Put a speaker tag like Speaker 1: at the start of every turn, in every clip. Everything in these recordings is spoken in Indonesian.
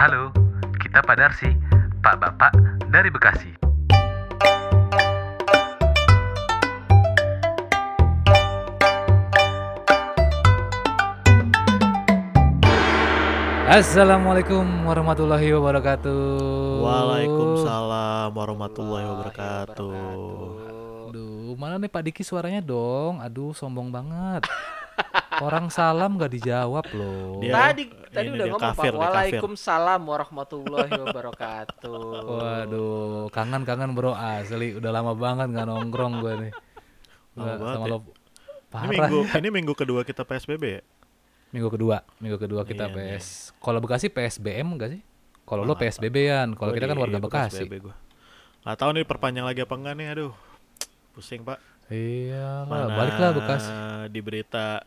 Speaker 1: Halo, kita Pak Darsi, Pak Bapak dari Bekasi.
Speaker 2: Assalamualaikum warahmatullahi wabarakatuh.
Speaker 3: Waalaikumsalam warahmatullahi wabarakatuh.
Speaker 2: Aduh, mana nih Pak Diki suaranya dong? Aduh, sombong banget. Orang salam gak dijawab loh.
Speaker 3: Dia-
Speaker 4: Tadi tadi
Speaker 3: ini
Speaker 4: udah ngomong
Speaker 3: kafir,
Speaker 4: Pak. Waalaikumsalam warahmatullahi wabarakatuh.
Speaker 2: Waduh, kangen-kangen bro asli. Udah lama banget nggak nongkrong gue nih.
Speaker 3: Lama
Speaker 2: Nggak,
Speaker 3: banget
Speaker 2: sama
Speaker 3: ya.
Speaker 2: lo
Speaker 3: Ini
Speaker 2: parah.
Speaker 3: minggu ini minggu kedua kita PSBB ya?
Speaker 2: Minggu kedua, minggu kedua kita
Speaker 3: Iya,
Speaker 2: PS. Kalau Bekasi PSBM enggak sih? Kalau lo PSBB-an, kalau kita kan warga
Speaker 3: gua
Speaker 2: Bekasi.
Speaker 3: PSBB gua. Nggak tahu nih perpanjang lagi apa enggak nih, aduh. Pusing, Pak.
Speaker 2: Iya, baliklah Bekasi.
Speaker 3: di berita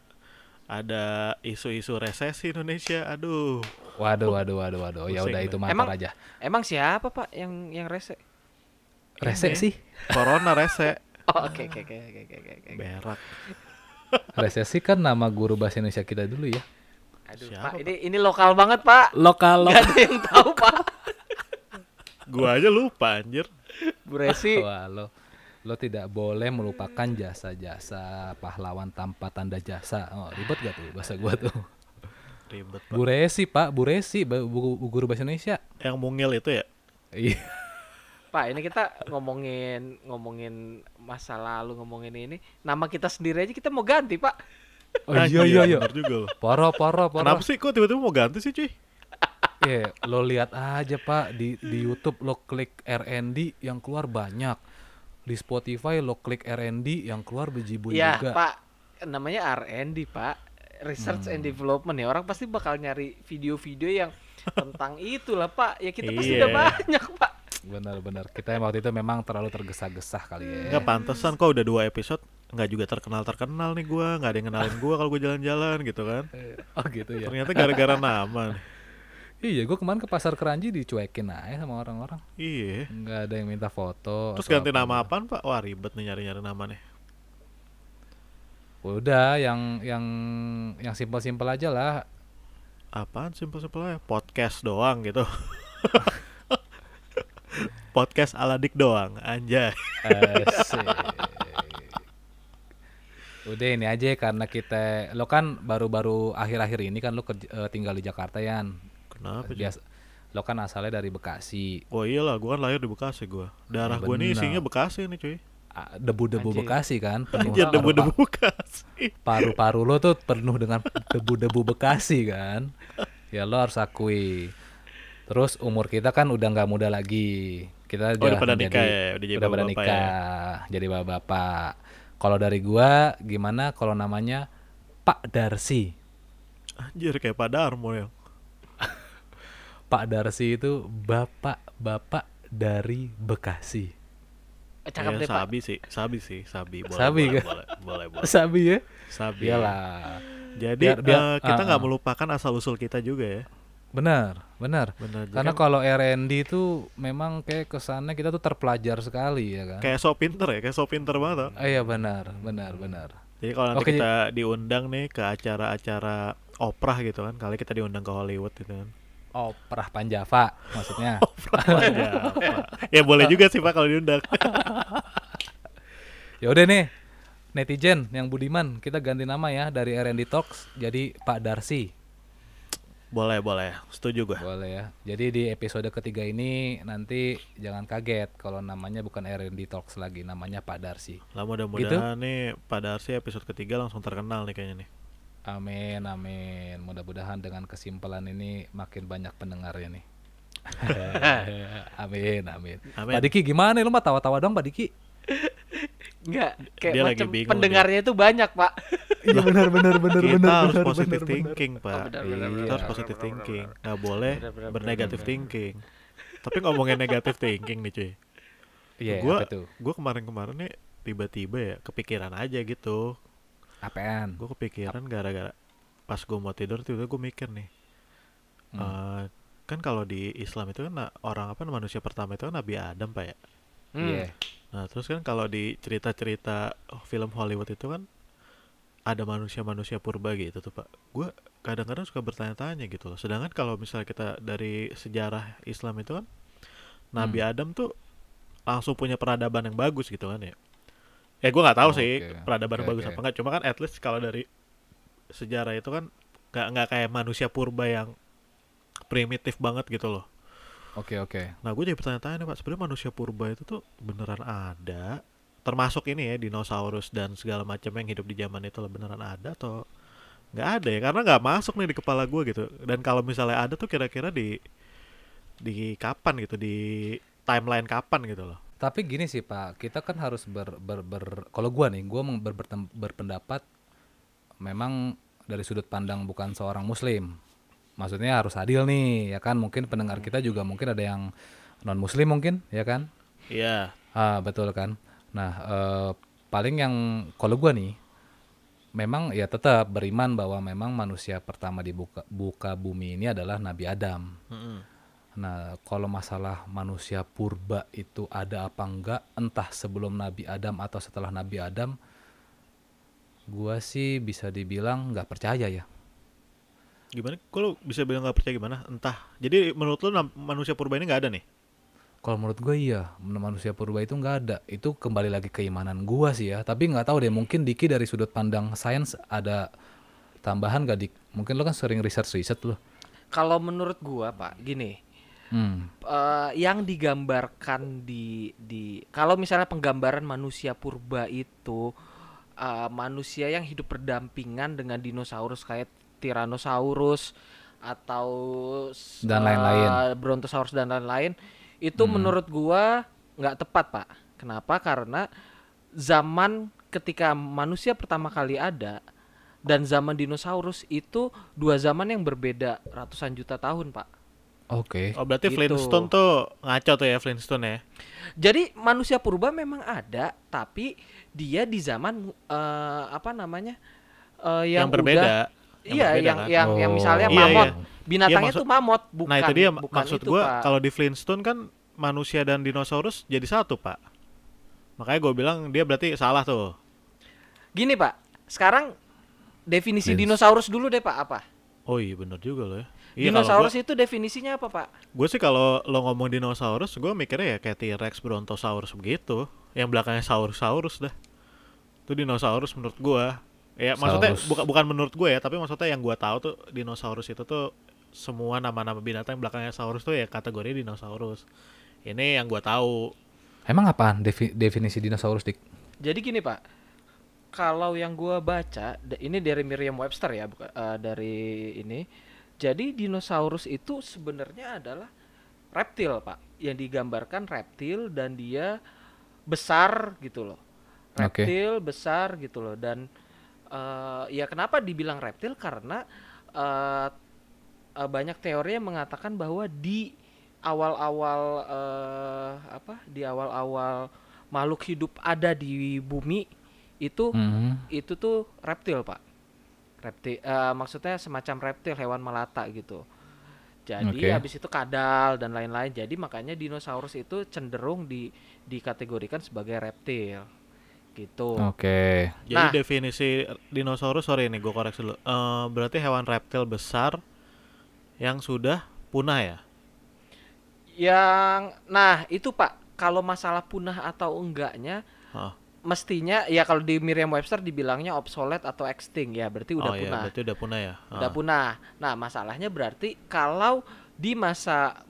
Speaker 3: ada isu-isu resesi Indonesia, aduh.
Speaker 2: Waduh, waduh, waduh, waduh. Ya udah itu mantar
Speaker 4: Emang-
Speaker 2: aja.
Speaker 4: Emang siapa Pak yang yang rese?
Speaker 2: Rese
Speaker 3: Ini.
Speaker 2: sih.
Speaker 3: Corona rese,
Speaker 4: Oh, oke oke oke oke oke oke.
Speaker 3: berak.
Speaker 2: Resesi kan nama guru bahasa Indonesia kita dulu ya.
Speaker 4: Aduh,
Speaker 3: Siapa,
Speaker 4: Pak, ini ini lokal banget, Pak.
Speaker 2: Lokal
Speaker 4: Gak ada yang tahu, Pak.
Speaker 3: Gua aja lupa anjir.
Speaker 4: Bu Resi.
Speaker 2: Wah, lo lo tidak boleh melupakan jasa-jasa pahlawan tanpa tanda jasa. Oh, ribet gak tuh bahasa gua tuh?
Speaker 3: Ribet, Pak.
Speaker 2: Bu Resi, Pak, Bu Resi, bu, bu- guru bahasa Indonesia.
Speaker 3: Yang mungil itu ya?
Speaker 2: Iya.
Speaker 4: Pak, ini kita ngomongin ngomongin masa lalu, ngomongin ini. Nama kita sendiri aja kita mau ganti, Pak.
Speaker 2: Oh iya iya iya.
Speaker 3: Bener juga loh.
Speaker 2: Poro poro poro.
Speaker 3: Kenapa sih kok tiba-tiba mau ganti sih, cuy?
Speaker 2: Iya, lo lihat aja Pak di di YouTube lo klik R&D yang keluar banyak. Di Spotify lo klik R&D yang keluar bejibun
Speaker 4: Ya,
Speaker 2: juga.
Speaker 4: Pak. Namanya R&D, Pak. Research and Development ya. Orang pasti bakal nyari video-video yang tentang itulah, Pak. Ya kita pasti
Speaker 3: Iya.
Speaker 4: udah banyak, Pak.
Speaker 2: Benar-benar. Kita yang waktu itu memang terlalu tergesa-gesa kali ya.
Speaker 3: Enggak pantesan kok udah dua episode nggak juga terkenal terkenal nih gua nggak ada yang kenalin gua kalau gua jalan-jalan gitu kan
Speaker 2: Oh gitu ya.
Speaker 3: ternyata gara-gara nama nih.
Speaker 2: Iya, gue kemarin ke pasar Keranji dicuekin aja sama orang-orang.
Speaker 3: iya
Speaker 2: Nggak ada yang minta foto.
Speaker 3: terus ganti
Speaker 2: apa.
Speaker 3: nama apaan pak wah ribet nih nyari-nyari nama nih
Speaker 2: Udah, yang yang yang simpel-simpel aja lah.
Speaker 3: apaan simpel-simpel aja podcast doang gitu podcast aladik doang anjay
Speaker 2: Asik. Udah ini aja karena kita lo kan baru-baru akhir-akhir ini kan lo kerja- eh, tinggal di Jakarta ya.
Speaker 3: Kenapa?
Speaker 2: Biasa lo kan asalnya dari Bekasi.
Speaker 3: oh iyalah gua kan lahir di Bekasi gua darah gua nih
Speaker 2: benar.
Speaker 3: isinya Bekasi nih cuy
Speaker 2: Debu-debu. Bekasi kan penuh
Speaker 3: anjir debu-debu Bekasi
Speaker 2: paru-paru lo tuh penuh dengan debu-debu Bekasi kan. Ya lo harus akui. Terus umur kita kan udah nggak muda lagi. Kita
Speaker 3: Oh, udah pada
Speaker 2: menjadi-
Speaker 3: nikah ya, udah jadi
Speaker 2: udah pada
Speaker 3: bapak-bapak ya.
Speaker 2: nikah, jadi bapak-bapak. Kalau dari gua gimana kalau namanya Pak Darsi?
Speaker 3: anjir kayak Pak Darmo ya
Speaker 2: Pak Darsi itu bapak-bapak dari Bekasi.
Speaker 4: Eh, Cakep
Speaker 3: Iya,
Speaker 4: deh, Pak.
Speaker 3: sabi sih sabi sih sabi boleh
Speaker 2: Sabi
Speaker 3: boleh,
Speaker 2: kan?
Speaker 3: boleh boleh boleh
Speaker 2: Sabi ya?
Speaker 3: sabi
Speaker 2: Iyalah.
Speaker 3: Jadi
Speaker 2: Biar- biar-
Speaker 3: eh, kita
Speaker 2: ah,
Speaker 3: nggak
Speaker 2: ah.
Speaker 3: melupakan asal usul kita juga ya.
Speaker 2: Benar, benar.
Speaker 3: Benar.
Speaker 2: Karena
Speaker 3: kan
Speaker 2: kalau R&D itu memang kayak kesannya kita tuh terpelajar sekali ya kan.
Speaker 3: kayak so pinter ya, kayak so pinter banget. tau.
Speaker 2: Ah, iya benar, benar, benar.
Speaker 3: Jadi kalau nanti
Speaker 2: Oke,
Speaker 3: kita diundang nih ke acara-acara oprah gitu kan, kali kita diundang ke Hollywood gitu kan.
Speaker 2: Oprah Panjava maksudnya.
Speaker 3: ya, Pak. ya boleh juga sih Pak kalau diundang.
Speaker 2: ya udah nih. Netizen yang budiman, kita ganti nama ya dari R&D Talks jadi Pak Darsi.
Speaker 3: boleh, boleh. Setuju gua.
Speaker 2: Boleh ya. Jadi di episode ketiga ini nanti jangan kaget kalau namanya bukan R&D Talks lagi, namanya Pak Darsi.
Speaker 3: Lah
Speaker 2: Gitu?
Speaker 3: mudah-mudahan nih pada Darsi episode ketiga langsung terkenal nih kayaknya nih.
Speaker 2: Amin, amin. Mudah-mudahan dengan kesimpulan ini makin banyak pendengarnya nih. amin, amin.
Speaker 3: Amin.
Speaker 2: Pak Diki gimana? Lu mah tawa-tawa dong, Pak Diki.
Speaker 4: Enggak, kayak
Speaker 3: Dia lagi
Speaker 4: macam
Speaker 3: bingung
Speaker 4: pendengarnya itu banyak, Pak.
Speaker 2: Iya benar benar benar
Speaker 3: kita harus positive thinking, Pak.
Speaker 4: Oh, benar, benar,
Speaker 2: Iya.
Speaker 3: Kita harus positive thinking. Nggak boleh bernegatif thinking. Tapi ngomongin negatif thinking nih, cuy.
Speaker 2: Iya,
Speaker 3: gua
Speaker 2: tuh?
Speaker 3: gua kemarin-kemarin nih tiba-tiba ya kepikiran aja gitu
Speaker 2: Apaan?
Speaker 3: gue kepikiran gara-gara pas gue mau tidur tiba-tiba gue mikir nih
Speaker 2: Hmm.
Speaker 3: eh, kan kalau di Islam itu kan orang apa manusia pertama itu kan Nabi Adam pak ya
Speaker 4: Hmm.
Speaker 2: Iya.
Speaker 3: nah terus kan kalau di cerita-cerita film Hollywood itu kan ada manusia-manusia purba gitu tuh pak gue kadang-kadang suka bertanya-tanya gitu loh sedangkan kalau misalnya kita dari sejarah Islam itu kan Nabi
Speaker 2: Hmm.
Speaker 3: Adam tuh langsung punya peradaban yang bagus gitu kan ya ya gue nggak tahu
Speaker 2: Oh,
Speaker 3: sih
Speaker 2: oke.
Speaker 3: peradaban
Speaker 2: Oke,
Speaker 3: bagus
Speaker 2: oke.
Speaker 3: apa enggak cuma kan at least kalau dari sejarah itu kan nggak nggak kayak manusia purba yang primitif banget gitu loh
Speaker 2: Oke oke.
Speaker 3: Nah, gue jadi bertanya-tanya nih, Pak, sebenarnya manusia purba itu tuh beneran ada? Termasuk ini ya, dinosaurus dan segala macam yang hidup di zaman itu beneran ada atau nggak ada ya? Karena nggak masuk nih di kepala gue gitu. Dan kalau misalnya ada tuh kira-kira di di kapan gitu, di timeline kapan gitu loh?
Speaker 2: Tapi gini sih Pak, kita kan harus ber, ber, ber- kalau gua nih, gua ber, bertem- berpendapat memang dari sudut pandang bukan seorang muslim. Maksudnya harus adil nih, ya kan? Mungkin pendengar kita juga mungkin ada yang non muslim mungkin, ya kan?
Speaker 3: Iya,
Speaker 2: Ah, betul kan. Nah, eh, paling yang kalau gua nih memang ya tetap beriman bahwa memang manusia pertama di buka, buka bumi ini adalah Nabi Adam.
Speaker 3: Mm-mm.
Speaker 2: Nah, kalau masalah manusia purba itu ada apa enggak, entah sebelum Nabi Adam atau setelah Nabi Adam, gua sih bisa dibilang nggak percaya ya.
Speaker 3: gimana? Kalau bisa bilang nggak percaya gimana? Entah. Jadi menurut lu nam- manusia purba ini nggak ada nih?
Speaker 2: Kalau menurut gue iya, manusia purba itu nggak ada. Itu kembali lagi keimanan gua sih ya. Tapi nggak tahu deh, mungkin Diki dari sudut pandang sains ada tambahan gak Dik? Mungkin lo kan sering riset-riset lo.
Speaker 4: Kalau menurut gua, Pak, gini,
Speaker 2: Hmm.
Speaker 4: eh, yang digambarkan di di kalau misalnya penggambaran manusia purba itu eh, manusia yang hidup berdampingan dengan dinosaurus kayak Tyrannosaurus atau
Speaker 2: Dan
Speaker 4: eh,
Speaker 2: lain-lain.
Speaker 4: Brontosaurus dan lain-lain itu
Speaker 2: Hmm.
Speaker 4: menurut gua nggak tepat pak kenapa karena zaman ketika manusia pertama kali ada dan zaman dinosaurus itu dua zaman yang berbeda ratusan juta tahun pak
Speaker 2: Oke.
Speaker 3: Oh, berarti
Speaker 4: Gitu.
Speaker 3: Flintstone tuh ngaco tuh ya Flintstone ya?
Speaker 4: Jadi manusia purba memang ada, tapi dia di zaman eh, apa namanya eh, yang,
Speaker 3: Yang, berbeda.
Speaker 4: udah- iya,
Speaker 3: berbeda
Speaker 4: yang
Speaker 3: kan?
Speaker 4: yang yang
Speaker 2: Oh.
Speaker 4: misalnya
Speaker 3: Iya,
Speaker 4: mamut,
Speaker 3: iya.
Speaker 4: binatangnya
Speaker 3: maksud-
Speaker 4: tuh mamut, bukan.
Speaker 3: nah itu dia
Speaker 4: bukan
Speaker 3: maksud
Speaker 4: itu,
Speaker 3: gua kalau di Flintstone kan manusia dan dinosaurus jadi satu pak makanya gue bilang dia berarti salah tuh
Speaker 4: Gini pak, sekarang definisi
Speaker 2: Dins-
Speaker 4: dinosaurus dulu deh pak apa?
Speaker 3: oh iya bener juga loh ya iya
Speaker 4: dinosaurus itu definisinya apa pak?
Speaker 3: gue sih kalau lo ngomong dinosaurus gue mikirnya ya kayak T-Rex Brontosaurus begitu yang belakangnya saurus-saurus dah itu dinosaurus menurut gue ya maksudnya
Speaker 2: Saurus.
Speaker 3: bukan bukan menurut gue ya tapi maksudnya yang gue tahu tuh dinosaurus itu tuh semua nama-nama binatang yang belakangnya saurus tuh ya kategori dinosaurus ini yang gue tahu
Speaker 2: Emang apaan defi- definisi dinosaurus Dik?
Speaker 4: Jadi gini pak, kalau yang gua baca, ini dari Merriam-Webster ya, bukan eh, dari ini. Jadi dinosaurus itu sebenarnya adalah reptil pak, yang digambarkan reptil dan dia besar gitu loh, reptil besar gitu loh. Dan eh, ya kenapa dibilang reptil? Karena eh, eh, banyak teori yang mengatakan bahwa di awal-awal eh, apa? Di awal-awal makhluk hidup ada di bumi itu
Speaker 2: Hmm.
Speaker 4: itu tuh reptil pak reptil eh, maksudnya semacam reptil hewan melata gitu jadi
Speaker 2: Oke.
Speaker 4: habis itu kadal dan lain-lain jadi makanya dinosaurus itu cenderung di dikategorikan sebagai reptil gitu
Speaker 2: Oke.
Speaker 3: jadi
Speaker 4: Nah.
Speaker 3: definisi dinosaurus sorry nih gue koreksi dulu Eh, berarti hewan reptil besar yang sudah punah ya
Speaker 4: yang nah itu pak kalau masalah punah atau enggaknya
Speaker 3: Hah.
Speaker 4: Mestinya ya kalau di Merriam-Webster dibilangnya obsolete atau extinct ya berarti udah
Speaker 3: oh iya
Speaker 4: punah
Speaker 3: berarti udah punah ya
Speaker 4: udah
Speaker 3: Ah.
Speaker 4: punah. Nah, masalahnya berarti kalau di masa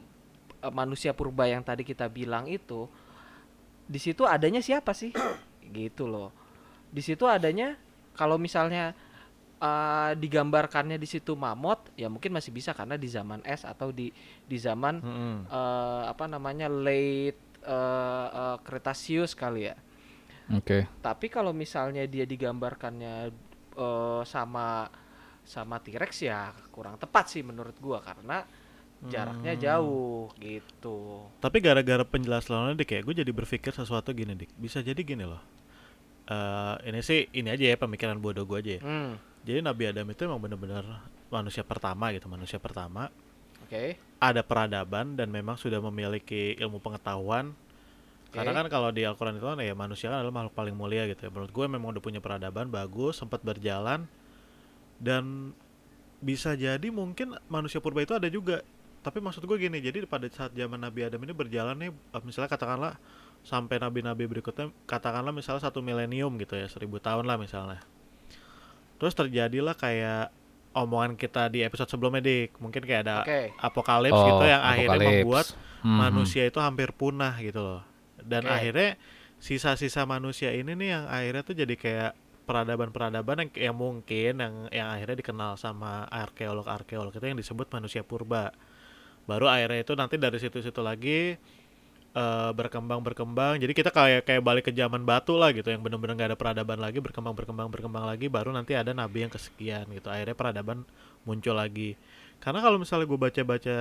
Speaker 4: eh, manusia purba yang tadi kita bilang itu di situ adanya siapa sih? gitu loh. Di situ adanya kalau misalnya eh, digambarkannya di situ mamut, ya mungkin masih bisa karena di zaman es atau di di zaman
Speaker 3: Mm-mm.
Speaker 4: eh, apa namanya late eh, eh, Cretaceous kali ya.
Speaker 2: Oke.
Speaker 4: Tapi kalau misalnya dia digambarkannya eh, sama sama T-Rex ya kurang tepat sih menurut gua karena jaraknya
Speaker 3: Hmm.
Speaker 4: jauh gitu.
Speaker 3: Tapi gara-gara penjelasan lo dik ya, gue jadi berpikir sesuatu gini dik. Bisa jadi gini loh. Eh ini sih ini aja ya pemikiran bodoh gue aja ya.
Speaker 4: Hmm,
Speaker 3: Jadi Nabi Adam itu emang bener-bener manusia pertama gitu, manusia pertama.
Speaker 4: oke.
Speaker 3: Ada peradaban dan memang sudah memiliki ilmu pengetahuan Karena kan kalau di Al-Quran itu kan ya manusia kan adalah makhluk paling mulia gitu ya. Menurut gue memang udah punya peradaban bagus, sempat berjalan dan bisa jadi mungkin manusia purba itu ada juga. Tapi maksud gue gini, jadi pada saat zaman Nabi Adam ini berjalan nih, eh, misalnya katakanlah sampai nabi-nabi berikutnya, katakanlah misalnya satu milenium gitu ya, seribu tahun lah misalnya. Terus terjadilah kayak omongan kita di episode sebelumnya dik, mungkin kayak ada
Speaker 4: Oke.
Speaker 3: apokalips
Speaker 2: Oh,
Speaker 3: gitu yang akhirnya
Speaker 2: apokalips.
Speaker 3: membuat
Speaker 2: Mhm.
Speaker 3: manusia itu hampir punah gitu loh. Dan
Speaker 4: Oke.
Speaker 3: akhirnya sisa-sisa manusia ini nih yang akhirnya tuh jadi kayak peradaban-peradaban yang, yang mungkin yang yang akhirnya dikenal sama arkeolog-arkeolog itu yang disebut manusia purba. Baru akhirnya itu nanti dari situ-situ lagi eh, berkembang berkembang. Jadi kita kayak kayak balik ke zaman batu lah gitu yang benar-benar nggak ada peradaban lagi berkembang berkembang berkembang lagi baru nanti ada nabi yang kesekian gitu. Akhirnya peradaban muncul lagi. Karena kalau misalnya gue baca-baca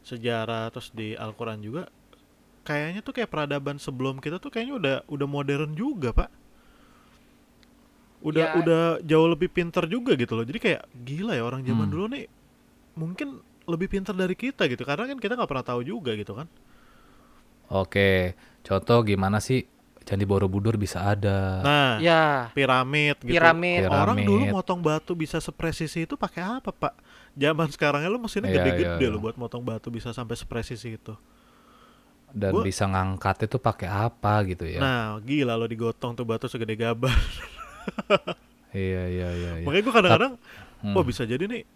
Speaker 3: sejarah terus di Al-Qur'an juga kayaknya tuh kayak peradaban sebelum kita tuh kayaknya udah udah modern juga, Pak. Udah
Speaker 4: Ya.
Speaker 3: udah jauh lebih pinter juga gitu loh. Jadi kayak gila ya orang zaman
Speaker 2: Hmm.
Speaker 3: dulu nih mungkin lebih pinter dari kita gitu karena kan kita nggak pernah tahu juga gitu kan.
Speaker 2: Oke, contoh gimana sih Candi Borobudur bisa ada?
Speaker 3: Nah,
Speaker 4: Ya,
Speaker 3: piramid gitu.
Speaker 4: piramid.
Speaker 2: Piramid.
Speaker 3: Orang dulu motong batu bisa sepresisi itu pakai apa, Pak? Zaman sekarangnya lu mesinnya
Speaker 2: Iya,
Speaker 3: gede-gede
Speaker 2: iya,
Speaker 3: lo
Speaker 2: iya.
Speaker 3: buat motong batu bisa sampai sepresisi itu.
Speaker 2: Dan
Speaker 3: gua-
Speaker 2: bisa ngangkat itu pakai apa gitu ya?
Speaker 3: Nah, gila lo digotong tuh batu segede gabar.
Speaker 2: Iya iya iya. iya.
Speaker 3: Makanya gue kadang-kadang,
Speaker 2: Hmm.
Speaker 3: wah bisa jadi nih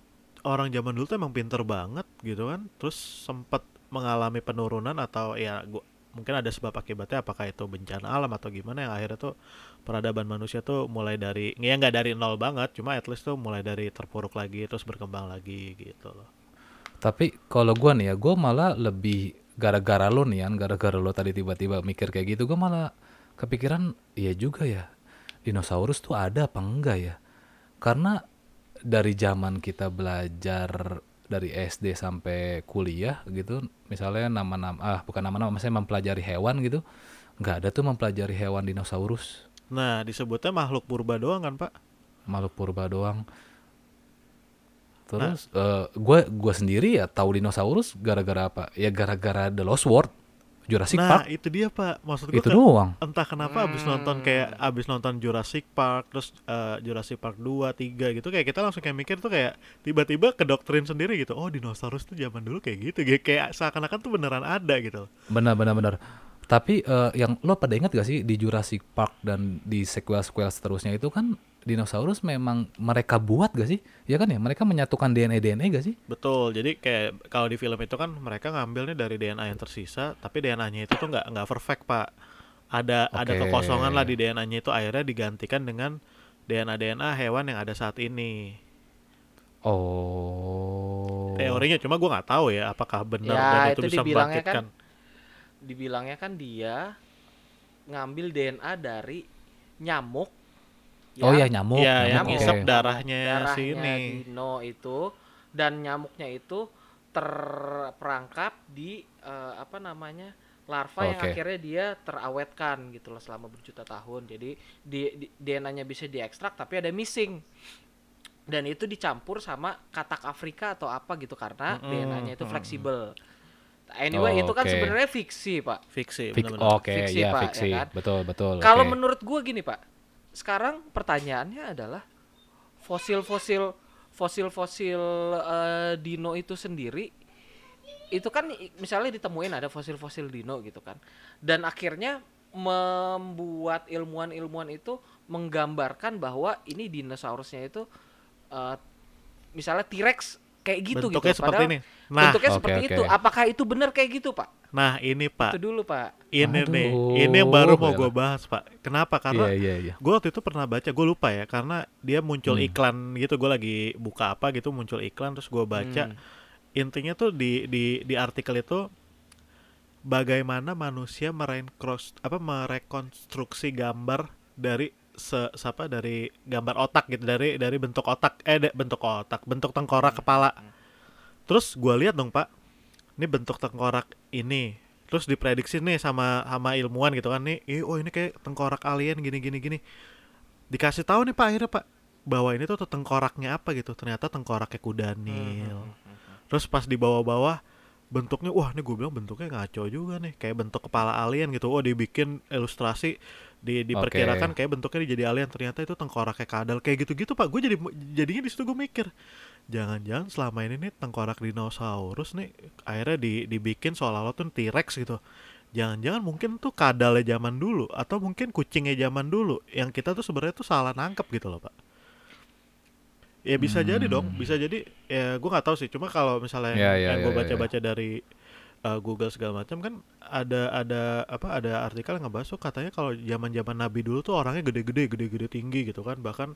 Speaker 3: orang zaman dulu tuh emang pinter banget gitu kan. Terus sempat mengalami penurunan atau ya gua mungkin ada sebab akibatnya apakah itu bencana alam atau gimana yang akhirnya tuh peradaban manusia tuh mulai dari ya nggak dari nol banget cuma at least tuh mulai dari terpuruk lagi terus berkembang lagi gitu loh
Speaker 2: Tapi kalau gua nih ya, gua malah lebih gara-gara lo nih kan, gara-gara lo tadi tiba-tiba mikir kayak gitu, gua malah kepikiran iya juga ya. Dinosaurus tuh ada apa enggak ya? Karena dari zaman kita belajar dari SD sampai kuliah gitu, misalnya nama-nama ah bukan nama-nama, maksudnya mempelajari hewan gitu, nggak ada tuh mempelajari hewan dinosaurus,
Speaker 3: nah disebutnya makhluk purba doang kan pak
Speaker 2: makhluk purba doang. Terus eh, gue gua sendiri ya tahu dinosaurus gara-gara apa? Ya gara-gara The Lost World, Jurassic
Speaker 3: nah
Speaker 2: Park
Speaker 3: itu dia pak maksud gue
Speaker 2: itu doang.
Speaker 3: entah kenapa abis nonton kayak abis nonton Jurassic Park terus eh, Jurassic Park 2, 3 gitu kayak kita langsung kayak mikir tuh kayak tiba-tiba ke doktrin sendiri gitu oh dinosaurus tuh zaman dulu kayak gitu kayak, kayak seakan-akan tuh beneran ada gitu
Speaker 2: Benar benar benar. Tapi eh, yang lo pada ingat gak sih di Jurassic Park dan di sequel-sequel seterusnya itu kan dinosaurus memang mereka buat gak sih? Ya kan ya, mereka menyatukan DNA DNA gak sih?
Speaker 3: betul jadi kayak kalau di film itu kan mereka ngambilnya dari DNA yang tersisa tapi DNA-nya itu tuh nggak nggak perfect pak ada ada
Speaker 2: Oke.
Speaker 3: kekosongan lah di DNA-nya itu akhirnya digantikan dengan DNA DNA hewan yang ada saat ini
Speaker 2: Oh.
Speaker 3: teorinya cuma gua nggak tahu ya apakah benar
Speaker 4: Ya,
Speaker 3: dan itu,
Speaker 4: itu
Speaker 3: bisa
Speaker 4: dibilangnya kan
Speaker 3: membangkitkan
Speaker 4: dibilangnya kan dia ngambil DNA dari nyamuk.
Speaker 2: Oh ya
Speaker 4: yang
Speaker 2: nyamuk.
Speaker 3: Iya, yang
Speaker 2: nyamuk,
Speaker 3: ngisep
Speaker 2: oke.
Speaker 3: darahnya,
Speaker 4: darahnya
Speaker 3: si ini.
Speaker 4: dino itu dan nyamuknya itu terperangkap di eh, apa namanya larva yang
Speaker 2: Oke.
Speaker 4: akhirnya dia terawetkan gitu loh selama berjuta tahun jadi di, di- DNA-nya bisa diekstrak tapi ada missing dan itu dicampur sama katak Afrika atau apa gitu karena
Speaker 3: Mm-mm,
Speaker 4: DNA-nya itu fleksibel anyway itu kan
Speaker 2: Oke.
Speaker 4: sebenarnya fiksi pak
Speaker 3: fiksi
Speaker 2: Fik-
Speaker 3: benar-benar.
Speaker 2: Oke,
Speaker 4: Fiksi,
Speaker 2: ya
Speaker 4: Pak, ya
Speaker 2: fiksi.
Speaker 4: kan?
Speaker 2: Betul, betul.
Speaker 4: Kalau
Speaker 2: oke.
Speaker 4: menurut gua gini pak, sekarang pertanyaannya adalah fosil-fosil fosil-fosil eh, dino itu sendiri itu kan misalnya ditemuin ada fosil-fosil dino gitu kan, dan akhirnya membuat ilmuwan-ilmuwan itu menggambarkan bahwa ini dinosaurusnya itu eh, misalnya T-Rex kayak gitu
Speaker 3: bentuknya
Speaker 4: gitu.
Speaker 3: seperti
Speaker 4: Padahal
Speaker 3: ini nah
Speaker 4: bentuknya
Speaker 2: Oke,
Speaker 4: seperti
Speaker 2: oke.
Speaker 4: itu. Apakah itu benar kayak gitu pak?
Speaker 3: Nah ini pak
Speaker 4: Itu dulu pak.
Speaker 3: ini nih
Speaker 2: Aduh,
Speaker 3: ini yang baru mau
Speaker 2: ya.
Speaker 3: gue bahas pak kenapa karena
Speaker 2: Iya, iya, iya.
Speaker 3: gue waktu itu pernah baca gue lupa ya karena dia muncul
Speaker 2: Hmm.
Speaker 3: iklan gitu gue lagi buka apa gitu muncul iklan terus gue baca
Speaker 4: Hmm.
Speaker 3: intinya tuh di di di artikel itu bagaimana manusia merenkros apa merekonstruksi gambar dari se siapa dari gambar otak gitu dari dari bentuk otak eh de- bentuk otak bentuk tengkorak kepala terus gua lihat dong pak ini bentuk tengkorak ini. Terus diprediksi nih sama sama ilmuwan gitu kan nih eh, oh ini kayak tengkorak alien gini gini gini. Dikasih tahu nih pak akhirnya pak bahwa ini tuh, tuh tengkoraknya apa gitu. Ternyata tengkoraknya kuda nil terus pas di bawah-bawah bentuknya wah ini gue bilang bentuknya ngaco juga nih kayak bentuk kepala alien gitu. Oh dibikin ilustrasi di diperkirakan
Speaker 2: Oke.
Speaker 3: kayak bentuknya jadi alien. Ternyata itu tengkoraknya kadal. Kayak gitu-gitu pak. Gue jadi jadinya di situ gue mikir jangan-jangan selama ini nih tengkorak dinosaurus nih akhirnya di, dibikin seolah-olah tuh T-Rex gitu. Jangan-jangan mungkin tuh kadalnya zaman dulu atau mungkin kucingnya zaman dulu yang kita tuh sebenarnya tuh salah nangkep gitu loh pak. Ya bisa jadi dong.
Speaker 2: Hmm.
Speaker 3: bisa jadi ya gue nggak tahu sih. Cuma kalau misalnya
Speaker 2: Ya,
Speaker 3: yang,
Speaker 2: ya,
Speaker 3: yang gue
Speaker 2: ya, ya.
Speaker 3: baca-baca dari uh, Google segala macam kan ada ada apa ada artikel yang ngebahas tuh katanya kalau zaman-zaman Nabi dulu tuh orangnya gede-gede gede-gede tinggi gitu kan. Bahkan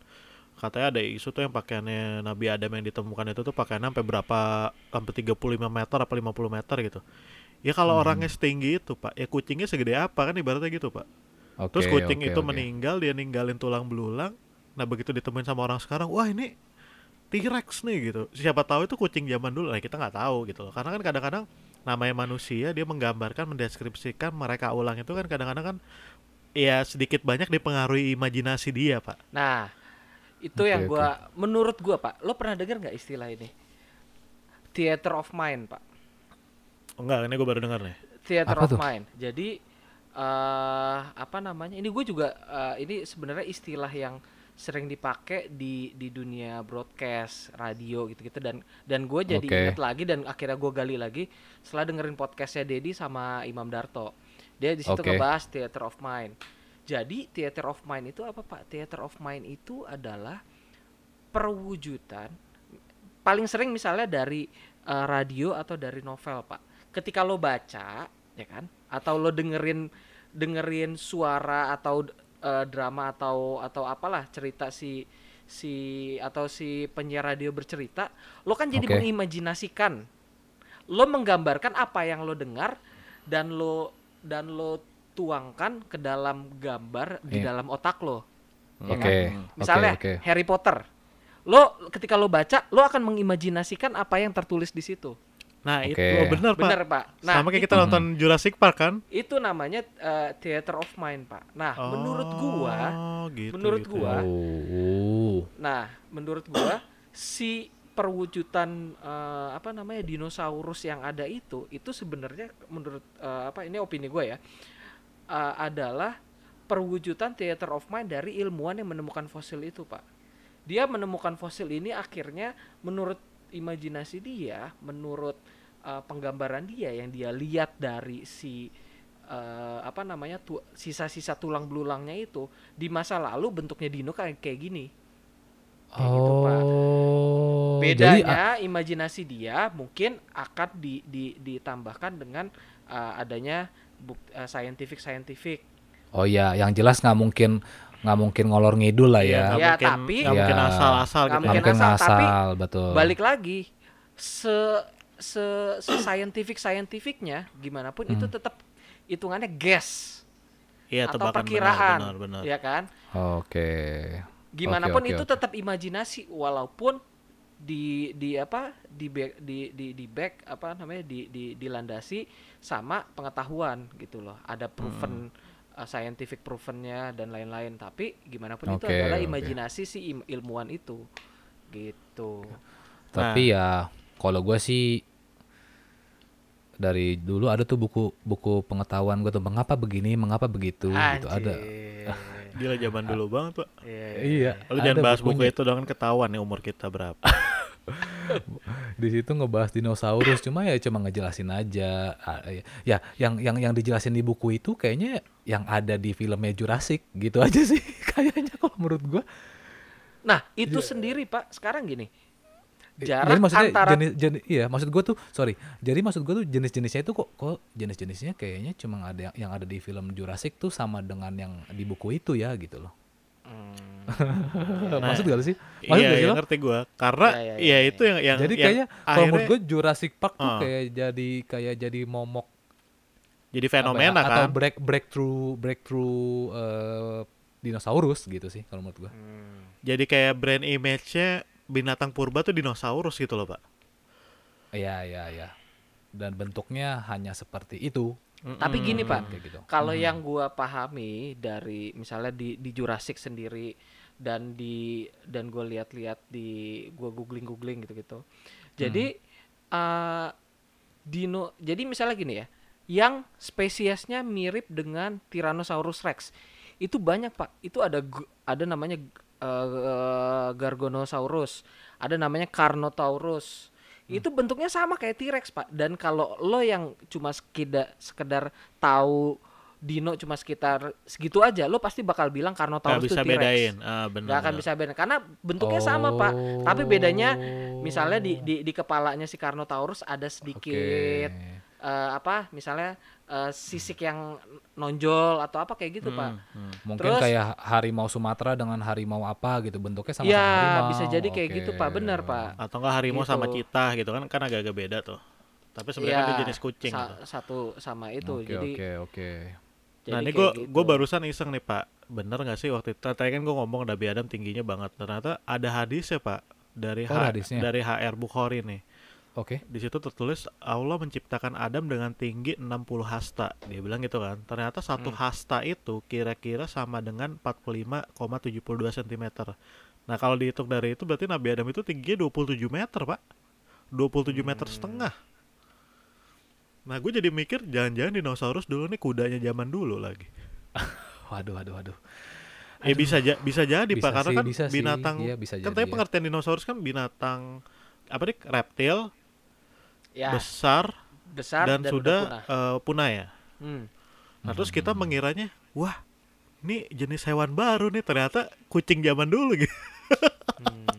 Speaker 3: katanya ada isu tuh yang pakaiannya Nabi Adam yang ditemukan itu tuh pakaiannya sampai berapa sampai 35 meter apa 50 meter gitu. Ya kalau
Speaker 2: Hmm.
Speaker 3: orangnya setinggi itu pak ya kucingnya segede apa kan ibaratnya gitu pak.
Speaker 2: Oke,
Speaker 3: terus kucing
Speaker 2: oke,
Speaker 3: itu
Speaker 2: oke.
Speaker 3: meninggal dia ninggalin tulang belulang. Nah begitu ditemuin sama orang sekarang wah ini T-Rex nih gitu. Siapa tahu itu kucing zaman dulu. Nah kita nggak tahu gitu loh. Karena kan kadang-kadang namanya manusia dia menggambarkan mendeskripsikan mereka ulang itu kan kadang-kadang kan ya sedikit banyak dipengaruhi imajinasi dia pak
Speaker 4: Nah, itu
Speaker 2: Oke,
Speaker 4: yang
Speaker 2: oke.
Speaker 4: gua menurut gua, Pak. Lo pernah dengar nggak istilah ini? Theater of mind, Pak.
Speaker 3: oh, enggak ini gue baru dengar nih
Speaker 4: Theater
Speaker 2: Apa
Speaker 4: of
Speaker 2: tuh?
Speaker 4: mind. Jadi eh apa namanya? Ini gue juga eh, ini sebenarnya istilah yang sering dipakai di di dunia broadcast, radio gitu-gitu dan dan gue jadi
Speaker 2: Oke.
Speaker 4: inget lagi dan akhirnya gue gali lagi setelah dengerin podcastnya Dedi sama Imam Darto. Dia di situ
Speaker 2: Oke.
Speaker 4: ngebahas theater of mind. Jadi theater of mind itu apa Pak? Theater of mind itu adalah perwujudan paling sering misalnya dari eh, radio atau dari novel Pak. Ketika lo baca, ya kan? Atau lo dengerin dengerin suara atau eh, drama atau atau apalah cerita si si atau si penyiar radio bercerita, lo kan jadi
Speaker 2: Oke.
Speaker 4: mengimajinasikan. Lo menggambarkan apa yang lo dengar dan lo dan lo tuangkan ke dalam gambar di
Speaker 2: Iya.
Speaker 4: dalam otak lo. ya
Speaker 2: Oke,
Speaker 4: kan?
Speaker 2: oke,
Speaker 4: Misalnya
Speaker 2: oke.
Speaker 4: Harry Potter. Lo ketika lo baca, lo akan mengimajinasikan apa yang tertulis di situ.
Speaker 3: Nah
Speaker 2: Oke.
Speaker 3: itu oh, bener pak
Speaker 4: Bener, Pak. Nah,
Speaker 3: sama kayak
Speaker 4: itu,
Speaker 3: kita nonton Jurassic Park kan
Speaker 4: itu namanya eh, theater of mind, Pak. Nah, menurut gua,
Speaker 3: Oh, gitu,
Speaker 4: menurut
Speaker 3: gitu.
Speaker 4: gua,
Speaker 2: Oh.
Speaker 4: nah, menurut gua si perwujudan eh, apa namanya dinosaurus yang ada itu itu sebenarnya menurut eh, apa ini opini gue ya eh, adalah perwujudan theater of mind dari ilmuwan yang menemukan fosil itu pak dia menemukan fosil ini akhirnya menurut imajinasi dia menurut eh, penggambaran dia yang dia lihat dari si eh, apa namanya tu- sisa-sisa tulang belulangnya itu di masa lalu bentuknya dino kayak kayak gini Kayak gitu, Pak.
Speaker 2: Oh. jadi,
Speaker 4: Bedanya imajinasi dia mungkin akan di, di, ditambahkan dengan uh, adanya buk, uh, scientific scientific.
Speaker 2: oh ya, yang jelas nggak mungkin nggak mungkin ngolor ngidul lah
Speaker 3: Iya,
Speaker 2: ya.
Speaker 3: nggak
Speaker 4: Ya,
Speaker 3: mungkin,
Speaker 4: tapi-
Speaker 3: nggak mungkin
Speaker 2: Ya.
Speaker 3: asal-asal
Speaker 4: Nggak
Speaker 3: gitu.
Speaker 2: Nggak
Speaker 4: mungkin
Speaker 2: mungkin
Speaker 4: asal, tapi
Speaker 2: asal, betul.
Speaker 4: Balik lagi se se, se scientific scientificnya gimana pun itu
Speaker 2: Hmm.
Speaker 4: tetap hitungannya guess
Speaker 3: Iya,
Speaker 4: atau
Speaker 3: tebakan benar,
Speaker 4: perkiraan,
Speaker 3: benar, benar.
Speaker 4: ya kan?
Speaker 2: Oke.
Speaker 4: Gimana
Speaker 2: Oke,
Speaker 4: pun
Speaker 2: oke,
Speaker 4: itu
Speaker 2: oke.
Speaker 4: tetap imajinasi walaupun di di apa di back di di di back apa namanya di di dilandasi sama pengetahuan gitu loh ada proven uh, scientific provennya dan lain-lain tapi gimana pun itu
Speaker 2: Oke,
Speaker 4: adalah imajinasi si im- ilmuwan itu gitu
Speaker 2: Tapi ya kalau gue sih dari dulu ada tuh buku buku pengetahuan gue tuh mengapa begini, mengapa begitu gitu ada.
Speaker 3: Gila zaman dulu banget, Pak.
Speaker 2: Iya.
Speaker 3: Lu
Speaker 2: ada
Speaker 3: jangan bahas buku itu dong kan ketahuan nih umur kita berapa.
Speaker 2: Di situ ngebahas dinosaurus cuma ya cuma ngejelasin aja. Ah, ya, Ya, yang yang yang dijelasin di buku itu kayaknya yang ada di filmnya Jurassic gitu aja sih kayaknya kalau menurut gua.
Speaker 4: nah itu sendiri pak sekarang gini
Speaker 2: Jadi
Speaker 4: jarak
Speaker 2: maksudnya
Speaker 4: antara
Speaker 2: jenis, jenis iya maksud gua tuh sorry. Jadi maksud gua tuh jenis-jenisnya itu kok kok jenis-jenisnya kayaknya cuma ada yang, yang ada di film Jurassic tuh sama dengan yang di buku itu ya gitu loh.
Speaker 4: Hmm,
Speaker 2: maksud gak lu sih? Maksud
Speaker 3: iya,
Speaker 2: gak sih
Speaker 3: iya ngerti gua. Karena
Speaker 4: Iya, iya,
Speaker 3: ya,
Speaker 4: iya, iya.
Speaker 3: itu yang yang
Speaker 2: Jadi
Speaker 3: yang
Speaker 2: kayaknya kalau menurut gue Jurassic Park tuh
Speaker 3: Ah.
Speaker 2: kayak jadi kayak jadi momok
Speaker 3: jadi
Speaker 2: apa ya,
Speaker 3: fenomena
Speaker 2: atau
Speaker 3: kan.
Speaker 2: break breakthrough breakthrough eh, dinosaurus gitu sih kalau menurut gue.
Speaker 4: hmm.
Speaker 3: Jadi kayak brand image-nya binatang purba tuh dinosaurus gitu loh, Pak.
Speaker 2: Iya iya iya. Dan bentuknya hanya seperti itu.
Speaker 4: Tapi gini pak
Speaker 2: gitu.
Speaker 4: Kalau yang gua pahami dari misalnya di di Jurassic sendiri dan di dan gue lihat-lihat di gua googling-googling gitu-gitu. Jadi eh, dino jadi misalnya gini ya yang spesiesnya mirip dengan Tyrannosaurus rex. Itu banyak pak. Itu ada ada namanya eh, Gargonosaurus ada namanya Carnotaurus itu bentuknya sama kayak T-Rex pak dan kalau lo yang cuma sekedar sekedar tahu dino cuma sekitar segitu aja lo pasti bakal bilang Carnotaurus itu T-Rex
Speaker 3: bedain. Ah, benar.
Speaker 4: nggak akan bisa bedain karena bentuknya sama pak tapi bedanya misalnya di di di kepalanya si Carnotaurus ada sedikit
Speaker 2: Oke.
Speaker 4: eh, apa misalnya eh, sisik yang nonjol atau apa kayak gitu pak
Speaker 3: Hmm,
Speaker 2: Mungkin
Speaker 4: Terus-
Speaker 2: kayak harimau Sumatera dengan harimau apa gitu bentuknya sama-sama
Speaker 4: ya
Speaker 2: harimau.
Speaker 4: bisa jadi kayak
Speaker 2: Oke.
Speaker 4: gitu pak benar pak
Speaker 3: Atau enggak harimau sama
Speaker 4: Gitu.
Speaker 3: cita gitu kan kan agak-agak beda tuh. Tapi sebenarnya kan
Speaker 4: Iya,
Speaker 3: dia jenis kucing
Speaker 4: sa-
Speaker 3: gitu.
Speaker 4: satu sama itu
Speaker 2: Oke
Speaker 4: jadi
Speaker 2: oke oke.
Speaker 4: jadi
Speaker 3: Nah ini gue
Speaker 4: gitu.
Speaker 3: barusan iseng nih pak, bener nggak sih waktu itu? Tadi kan gue ngomong Nabi Adam tingginya banget. Ternyata ada hadis ya pak dari
Speaker 2: Oh,
Speaker 3: H-
Speaker 2: hadisnya.
Speaker 3: dari HR Bukhari nih.
Speaker 2: Oke.
Speaker 3: Di situ tertulis Allah menciptakan Adam dengan tinggi 60 hasta. Dia bilang gitu kan. Ternyata satu
Speaker 4: Hmm.
Speaker 3: hasta itu kira-kira sama dengan 45,72 cm. Nah kalau dihitung dari itu berarti Nabi Adam itu tingginya 27 meter pak. 27 meter
Speaker 4: Hmm.
Speaker 3: setengah. Nah gue jadi mikir jangan-jangan dinosaurus dulu nih kudanya zaman dulu lagi.
Speaker 2: Waduh waduh waduh.
Speaker 3: Ya bisa ja- bisa jadi
Speaker 2: Bisa
Speaker 3: pak karena
Speaker 2: sih,
Speaker 3: kan
Speaker 2: bisa sih.
Speaker 3: binatang
Speaker 2: Iya, bisa
Speaker 3: kan
Speaker 2: jadi
Speaker 3: tapi
Speaker 2: ya.
Speaker 3: pengertian dinosaurus kan binatang apa nih reptil
Speaker 4: ya
Speaker 3: besar,
Speaker 4: besar
Speaker 3: dan,
Speaker 4: dan,
Speaker 3: sudah
Speaker 4: udah punah.
Speaker 3: eh, punah ya.
Speaker 4: Hmm.
Speaker 3: Nah terus kita mengiranya wah ini jenis hewan baru nih ternyata kucing zaman dulu gitu.
Speaker 4: Hmm.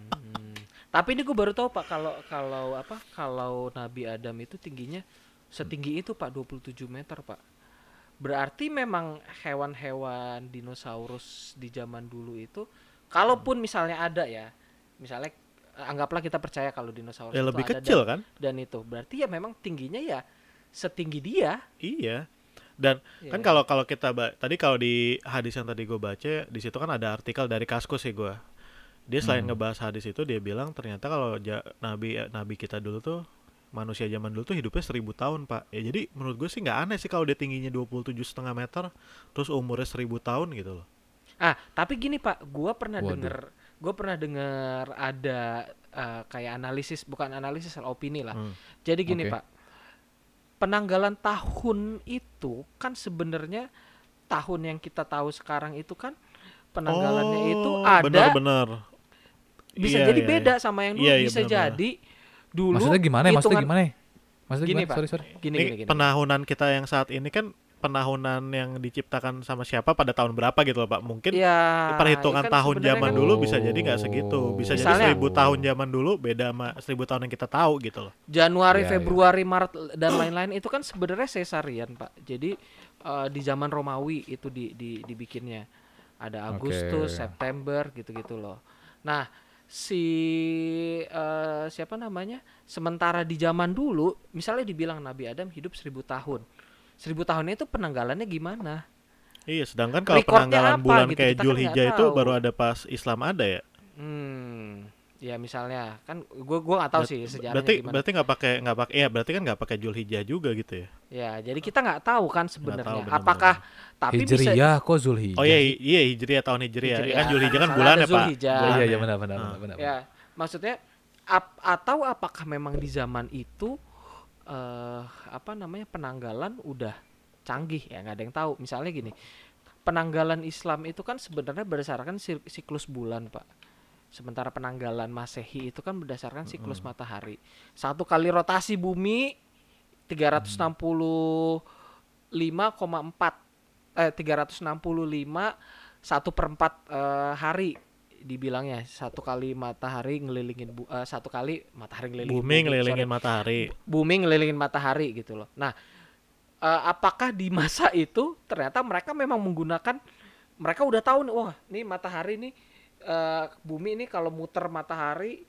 Speaker 4: Tapi ini gue baru tahu Pak kalau kalau apa kalau Nabi Adam itu tingginya setinggi itu Pak 27 meter Pak. Berarti memang hewan-hewan dinosaurus di zaman dulu itu kalaupun misalnya ada ya. Misalnya anggaplah kita percaya kalau dinosaurus
Speaker 3: Ya
Speaker 4: itu
Speaker 3: lebih
Speaker 4: ada
Speaker 3: kecil
Speaker 4: dan,
Speaker 3: kan?
Speaker 4: dan itu. Berarti ya memang tingginya ya setinggi dia.
Speaker 3: Iya. Dan kan
Speaker 4: Iya.
Speaker 3: kalau kalau kita tadi kalau di hadis yang tadi gue baca di situ kan ada artikel dari Kaskus sih gue. Dia selain
Speaker 2: Hmm.
Speaker 3: ngebahas hadis itu dia bilang ternyata kalau ja- nabi nabi kita dulu tuh manusia zaman dulu tuh hidupnya seribu tahun pak. Ya jadi menurut gue sih nggak aneh sih kalau dia tingginya 27 setengah meter terus umurnya seribu tahun gitu loh.
Speaker 4: Ah, tapi gini Pak, gua pernah
Speaker 2: Waduh.
Speaker 4: denger, gua pernah denger ada eh, kayak analisis, bukan analisis, opini lah.
Speaker 3: Hmm.
Speaker 4: Jadi gini
Speaker 2: Oke.
Speaker 4: Pak, penanggalan tahun itu kan sebenarnya tahun yang kita tahu sekarang itu kan penanggalannya itu
Speaker 3: Oh,
Speaker 4: ada
Speaker 3: bener-bener.
Speaker 4: bisa
Speaker 3: Iya,
Speaker 4: jadi
Speaker 3: iya,
Speaker 4: beda
Speaker 3: iya.
Speaker 4: sama yang dulu
Speaker 3: Iya, iya,
Speaker 4: bisa
Speaker 3: benar-benar.
Speaker 4: jadi dulu
Speaker 2: Maksudnya gimana? ya? Maksudnya gimana? ya? Maksudnya
Speaker 4: Gini,
Speaker 2: gimana?
Speaker 4: Pak.
Speaker 2: Sorry sorry.
Speaker 4: Gini
Speaker 3: Ini
Speaker 4: gini gini.
Speaker 3: penahunan kita yang saat ini kan penahunan yang diciptakan sama siapa pada tahun berapa gitu loh pak. Mungkin
Speaker 4: Ya,
Speaker 3: perhitungan
Speaker 4: kan
Speaker 3: tahun zaman
Speaker 4: kan
Speaker 3: dulu bisa jadi nggak segitu bisa jadi
Speaker 4: Misalnya-
Speaker 3: seribu tahun zaman dulu beda sama seribu tahun yang kita tahu gitu loh
Speaker 4: Januari,
Speaker 2: Iya, iya.
Speaker 4: Februari, Maret dan lain-lain itu kan sebenarnya sesarian, Pak. Jadi eh, di zaman Romawi itu di, di dibikinnya. Ada Agustus,
Speaker 2: Oke.
Speaker 4: September gitu-gitu loh. Nah, si eh, siapa namanya? Sementara di zaman dulu, misalnya dibilang Nabi Adam hidup seribu tahun. Seribu tahunnya itu penanggalannya gimana?
Speaker 3: iya sedangkan kalau
Speaker 4: Recordnya
Speaker 3: penanggalan
Speaker 4: apa
Speaker 3: bulan
Speaker 4: gitu,
Speaker 3: kayak
Speaker 4: kan
Speaker 3: Julhijjah itu
Speaker 4: tahu.
Speaker 3: baru ada pas Islam ada ya
Speaker 4: Hmm, ya misalnya kan gue gua nggak tahu
Speaker 3: Ber-
Speaker 4: sih sejarahnya
Speaker 3: berarti
Speaker 4: gimana.
Speaker 3: berarti nggak pakai nggak pakai ya berarti kan nggak pakai Julhijjah juga gitu ya
Speaker 4: Ya, jadi kita nggak tahu kan
Speaker 3: tahu
Speaker 4: sebenarnya apakah tapi bisa
Speaker 2: Hijriyah kok Zulhijjah?
Speaker 3: oh iya iya Hijriah tahun Hijriah
Speaker 4: Hijriah.
Speaker 3: kan Julhijjah kan bulan ya pak Bulan
Speaker 2: iya
Speaker 3: ya.
Speaker 2: iya benar benar
Speaker 3: Ah.
Speaker 2: benar, benar.
Speaker 4: Ya, maksudnya ap- atau apakah memang di zaman itu eh apa namanya penanggalan udah canggih ya nggak ada yang tahu. Misalnya gini, penanggalan Islam itu kan sebenarnya berdasarkan si- siklus bulan, Pak. Sementara penanggalan Masehi itu kan berdasarkan siklus matahari. Satu kali rotasi bumi 365,4 eh 365 satu perempat eh, hari dibilangnya satu kali matahari ngelilingin bu, eh, satu kali matahari ngelilingin
Speaker 3: bumi ngelilingin
Speaker 4: sorry.
Speaker 3: matahari
Speaker 4: bumi ngelilingin matahari gitu loh. Nah, eh, apakah di masa itu ternyata mereka memang menggunakan mereka udah tahu nih, wah, nih matahari nih eh, bumi ini kalau muter matahari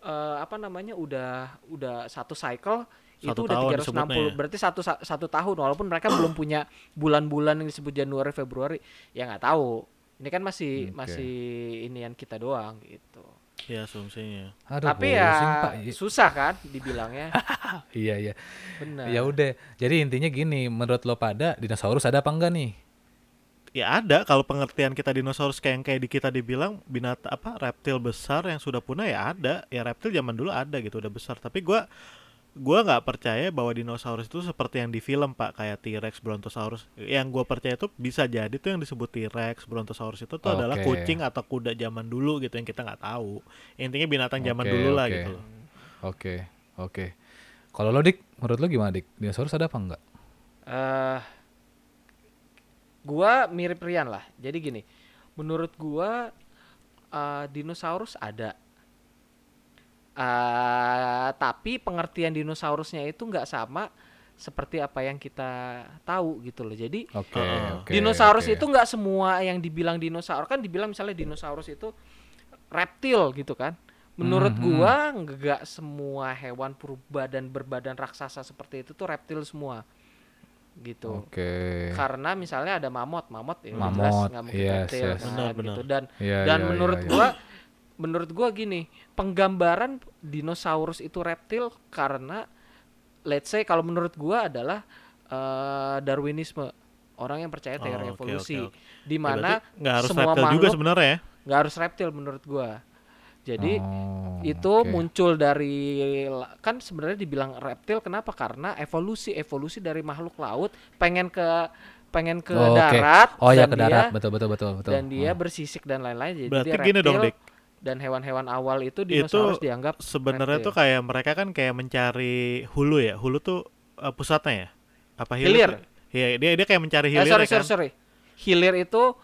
Speaker 4: eh, apa namanya udah udah satu cycle itu
Speaker 3: Satu
Speaker 4: udah
Speaker 3: tahun
Speaker 4: 360
Speaker 3: disebutnya ya?
Speaker 4: berarti satu sa- satu tahun walaupun mereka belum punya bulan-bulan yang disebut Januari Februari ya nggak tahu ini kan masih
Speaker 2: Oke.
Speaker 4: masih inian kita doang gitu
Speaker 3: ya asumsinya
Speaker 2: Aduh,
Speaker 4: tapi ya
Speaker 2: Pak.
Speaker 4: Susah kan dibilangnya
Speaker 2: Iya iya.
Speaker 4: benar
Speaker 2: Ya udah. Jadi intinya gini, menurut lo pada dinosaurus ada apa enggak nih?
Speaker 3: ya ada kalau pengertian kita dinosaurus kayak yang kayak di kita dibilang binatang apa reptil besar yang sudah punah ya ada ya reptil zaman dulu ada gitu udah besar tapi gua gua nggak percaya bahwa dinosaurus itu seperti yang di film pak kayak T-Rex Brontosaurus yang gua percaya itu bisa jadi tuh yang disebut T-Rex Brontosaurus itu tuh adalah
Speaker 2: Oke.
Speaker 3: kucing atau kuda zaman dulu gitu yang kita nggak tahu intinya binatang zaman dulu lah
Speaker 2: oke.
Speaker 3: gitu loh
Speaker 2: Oke, oke. Kalau lo dik, menurut lo gimana dik? Dinosaurus ada apa enggak?
Speaker 4: eh gua mirip Rian lah. Jadi gini, menurut gua eh, dinosaurus ada. Eh, tapi pengertian dinosaurusnya itu nggak sama seperti apa yang kita tahu gitu loh. Jadi
Speaker 2: Oke,
Speaker 3: Heeh.
Speaker 2: oke.
Speaker 4: dinosaurus
Speaker 2: oke.
Speaker 4: itu nggak semua yang dibilang dinosaurus kan dibilang misalnya dinosaurus itu reptil gitu kan. Menurut
Speaker 2: Mhm.
Speaker 4: gua nggak semua hewan purba dan berbadan raksasa seperti itu tuh reptil semua. Gitu
Speaker 2: Oke.
Speaker 4: karena misalnya ada mamut mamut ya
Speaker 2: Mamut,
Speaker 4: jelas nggak mungkin
Speaker 2: yes,
Speaker 4: reptil
Speaker 2: yes.
Speaker 4: kan,
Speaker 3: Benar,
Speaker 4: gitu
Speaker 3: benar.
Speaker 4: dan
Speaker 2: Iya,
Speaker 4: dan
Speaker 2: iya,
Speaker 4: menurut
Speaker 2: iya,
Speaker 4: gua menurut gua gini penggambaran dinosaurus itu reptil karena let's say kalau menurut gua adalah eh, Darwinisme orang yang percaya teori
Speaker 3: Oh,
Speaker 4: evolusi
Speaker 3: oke, oke.
Speaker 4: di
Speaker 3: Ya,
Speaker 4: mana
Speaker 3: nggak harus
Speaker 4: semua
Speaker 3: reptil juga
Speaker 4: makhluk
Speaker 3: sebenarnya ya
Speaker 4: nggak harus reptil menurut gua jadi
Speaker 2: Oh,
Speaker 4: itu
Speaker 2: oke.
Speaker 4: muncul dari kan sebenarnya dibilang reptil kenapa karena evolusi evolusi dari makhluk laut pengen ke pengen ke
Speaker 2: Oh,
Speaker 4: darat
Speaker 2: Oh ya
Speaker 4: dan
Speaker 2: ke darat,
Speaker 4: dia-
Speaker 2: betul betul betul betul.
Speaker 4: dan dia
Speaker 2: Oh.
Speaker 4: bersisik dan lain-lain jadi
Speaker 3: berarti
Speaker 4: dia
Speaker 3: gini dong
Speaker 4: reptil
Speaker 3: dik
Speaker 4: dan hewan-hewan awal itu dinosaurus dianggap
Speaker 3: sebenarnya tuh kayak mereka kan kayak mencari hulu ya hulu tuh eh, pusatnya ya apa hilir
Speaker 4: Hilir.
Speaker 3: Iya dia dia kayak mencari
Speaker 4: eh,
Speaker 3: hilir
Speaker 4: sorry
Speaker 3: ya kan
Speaker 4: sorry sorry hilir itu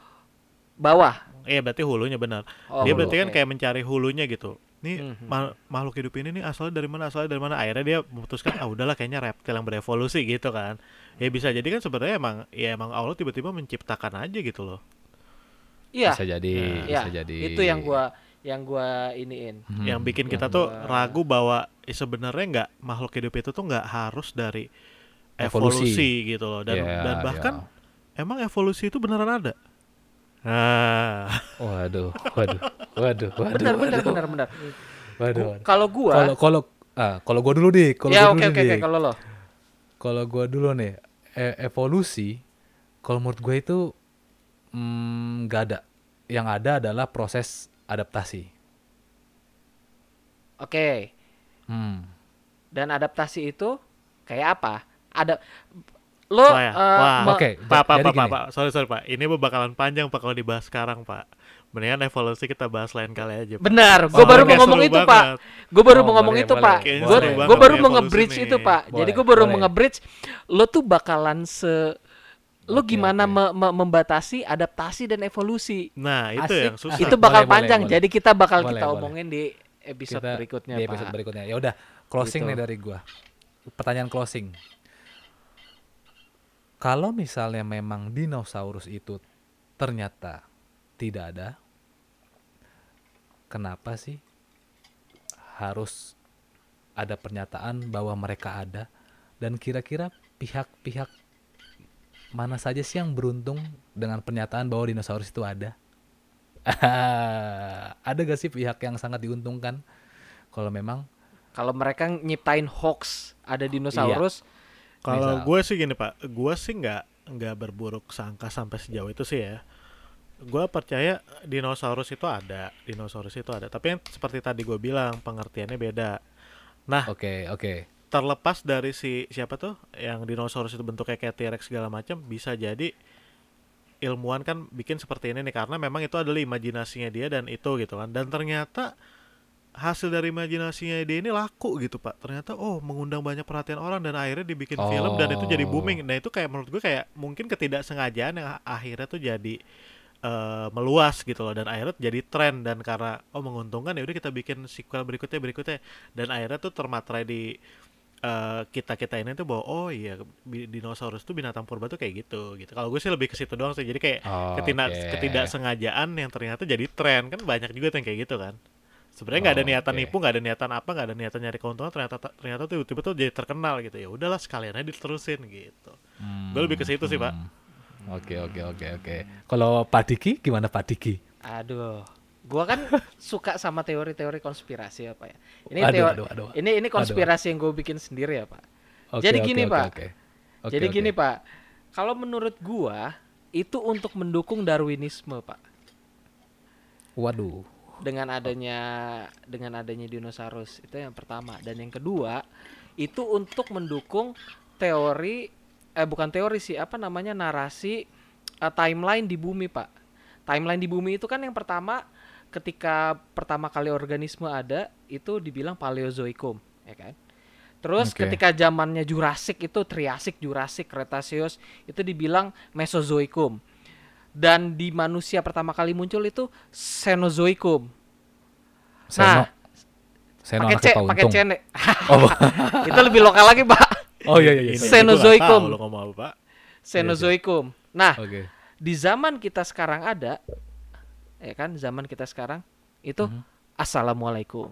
Speaker 4: bawah
Speaker 3: Iya berarti hulunya benar.
Speaker 4: Oh,
Speaker 3: dia
Speaker 4: hulu,
Speaker 3: berarti kan
Speaker 4: oke.
Speaker 3: kayak mencari hulunya gitu. Nih
Speaker 4: Mhm.
Speaker 3: ma- makhluk hidup ini nih asalnya dari mana asalnya dari mana. Akhirnya dia memutuskan ah udahlah kayaknya reptil yang berevolusi gitu kan. Ya bisa jadi kan sebenarnya emang ya emang Allah tiba-tiba menciptakan aja gitu loh.
Speaker 4: iya
Speaker 2: bisa jadi,
Speaker 4: iya
Speaker 2: bisa jadi.
Speaker 4: itu yang gua yang gua iniin
Speaker 2: Hmm.
Speaker 3: Yang bikin kita
Speaker 4: Yang
Speaker 3: tuh
Speaker 4: gua-
Speaker 3: ragu bahwa eh, sebenarnya nggak makhluk hidup itu tuh nggak harus dari
Speaker 2: Evolusi.
Speaker 3: evolusi, gitu loh. Dan
Speaker 2: Iya,
Speaker 3: dan bahkan
Speaker 2: iya.
Speaker 3: emang evolusi itu beneran ada. Nah,
Speaker 2: Waduh, waduh, waduh, waduh.
Speaker 4: benar benar
Speaker 2: waduh,
Speaker 4: benar benar
Speaker 2: Waduh.
Speaker 4: Gu- kalau gua
Speaker 2: Kalau kalau ah, kalau gua dulu dik, kalau
Speaker 4: ya
Speaker 2: gua
Speaker 4: oke
Speaker 2: dulu
Speaker 4: oke oke
Speaker 2: dik.
Speaker 4: kalau lo
Speaker 2: Kalau gua dulu nih, e- evolusi kalau menurut gue itu mm, nggak ada. Yang ada adalah proses adaptasi.
Speaker 4: oke
Speaker 2: Hmm.
Speaker 4: dan adaptasi itu kayak apa ada lo
Speaker 3: wah, ya.
Speaker 4: eh,
Speaker 3: wah.
Speaker 4: me-
Speaker 2: Oke,
Speaker 3: Pak, Pak, Pak, Pak,
Speaker 2: gini.
Speaker 3: Pak. Sorry, sorry, Pak. Ini bakalan panjang Pak kalau dibahas sekarang, Pak. Mendingan evolusi kita bahas lain kali aja, Pak.
Speaker 4: Benar, gue
Speaker 3: Soalnya
Speaker 4: baru mau ngomong
Speaker 3: seru
Speaker 4: itu pak. Gue baru
Speaker 2: Oh,
Speaker 4: mau ngomong
Speaker 2: boleh,
Speaker 4: itu
Speaker 2: boleh.
Speaker 4: pak. Gue baru mau nge-bridge itu pak. Jadi gue baru mau nge-bridge. Lo tuh bakalan se lo gimana
Speaker 2: oke.
Speaker 4: me- me- membatasi adaptasi dan evolusi.
Speaker 3: Nah, itu
Speaker 2: Asik,
Speaker 3: yang susah.
Speaker 4: itu bakal
Speaker 2: Boleh,
Speaker 4: panjang.
Speaker 2: boleh, boleh.
Speaker 4: Jadi kita bakal
Speaker 2: Boleh,
Speaker 4: kita
Speaker 2: boleh.
Speaker 4: omongin di episode
Speaker 2: Kita-
Speaker 4: berikutnya
Speaker 2: di
Speaker 4: pak.
Speaker 2: episode berikutnya. Ya udah, closing
Speaker 4: Gitu.
Speaker 2: nih dari gua. Pertanyaan closing. Kalau misalnya memang dinosaurus itu ternyata tidak ada, kenapa sih harus ada pernyataan bahwa mereka ada dan kira-kira pihak-pihak mana saja sih yang beruntung dengan pernyataan bahwa dinosaurus itu ada? ada gak sih pihak yang sangat diuntungkan kalau memang
Speaker 4: Kalau mereka nyiptain hoax ada dinosaurus,
Speaker 3: Kalau
Speaker 2: Misal.
Speaker 3: gue sih gini pak, gue sih nggak nggak berburuk sangka sampai sejauh itu sih ya. Gue percaya dinosaurus itu ada, dinosaurus itu ada. Tapi yang seperti tadi gue bilang pengertiannya beda. Nah
Speaker 2: oke oke
Speaker 3: terlepas dari si siapa tuh yang dinosaurus itu bentuknya kayak T-Rex segala macam, bisa jadi ilmuwan kan bikin seperti ini nih karena memang itu adalah imajinasinya dia dan itu gitu kan. Dan ternyata hasil dari imajinasinya dia ini laku gitu pak ternyata oh mengundang banyak perhatian orang dan akhirnya dibikin film dan itu jadi
Speaker 2: Oh.
Speaker 3: booming nah itu kayak menurut gue kayak mungkin ketidaksengajaan yang akhirnya tuh jadi eh, meluas gitu loh dan akhirnya jadi tren dan karena oh menguntungkan ya udah kita bikin sequel berikutnya berikutnya dan akhirnya tuh termatrai di kita kita ini tuh bahwa oh iya dinosaurus tuh binatang purba tuh kayak gitu gitu. Kalau gue sih lebih ke situ doang sih. Jadi kayak
Speaker 2: Oh,
Speaker 3: ketidak
Speaker 2: oke.
Speaker 3: ketidaksengajaan yang ternyata jadi tren. Kan banyak juga tuh yang kayak gitu kan. Sebenarnya nggak ada
Speaker 2: Oh,
Speaker 3: niatan
Speaker 2: oke.
Speaker 3: nipu nggak ada niatan apa nggak ada niatan nyari keuntungan ternyata ternyata tuh tiba-tiba tuh jadi terkenal gitu. Ya udahlah sekalian aja diterusin gitu.
Speaker 2: Hmm,
Speaker 3: Gue lebih ke situ sih, Pak.
Speaker 2: hmm. oke oke oke oke. Kalau Pak Diki gimana Pak Diki?
Speaker 4: Aduh, gua kan suka sama teori-teori konspirasi apa ya. Ini
Speaker 2: Aduh,
Speaker 4: teori,
Speaker 2: aduh, aduh.
Speaker 4: ini ini konspirasi yang gue bikin sendiri ya pak.
Speaker 2: Oke,
Speaker 4: Jadi gini,
Speaker 2: oke,
Speaker 4: Pak.
Speaker 2: oke. Oke,
Speaker 4: Jadi
Speaker 2: oke.
Speaker 4: gini Pak, kalau menurut gua itu untuk mendukung Darwinisme Pak.
Speaker 2: waduh
Speaker 4: Dengan adanya dengan adanya dinosaurus itu yang pertama dan yang kedua itu untuk mendukung teori eh bukan teori sih apa namanya narasi eh, timeline di bumi pak timeline di bumi itu kan yang pertama ketika pertama kali organisme ada itu dibilang Paleozoikum ya kan terus
Speaker 2: Oke.
Speaker 4: ketika zamannya Jurassic itu Triasik Jurassic Cretaceous itu dibilang Mesozoikum dan di manusia pertama kali muncul itu Cenozoikum
Speaker 2: Seno.
Speaker 4: Nah,
Speaker 2: Seno
Speaker 4: pakai C
Speaker 2: Pak
Speaker 4: pakai
Speaker 2: Untung.
Speaker 4: C Nek.
Speaker 2: Oh,
Speaker 4: itu lebih lokal lagi pak
Speaker 2: oh iya iya. iya.
Speaker 4: Cenozoikum.
Speaker 3: tahu Pak?
Speaker 4: Cenozoikum nah
Speaker 2: Oke.
Speaker 4: di zaman kita sekarang ada ya kan zaman kita sekarang itu
Speaker 2: Mhm.
Speaker 4: assalamualaikum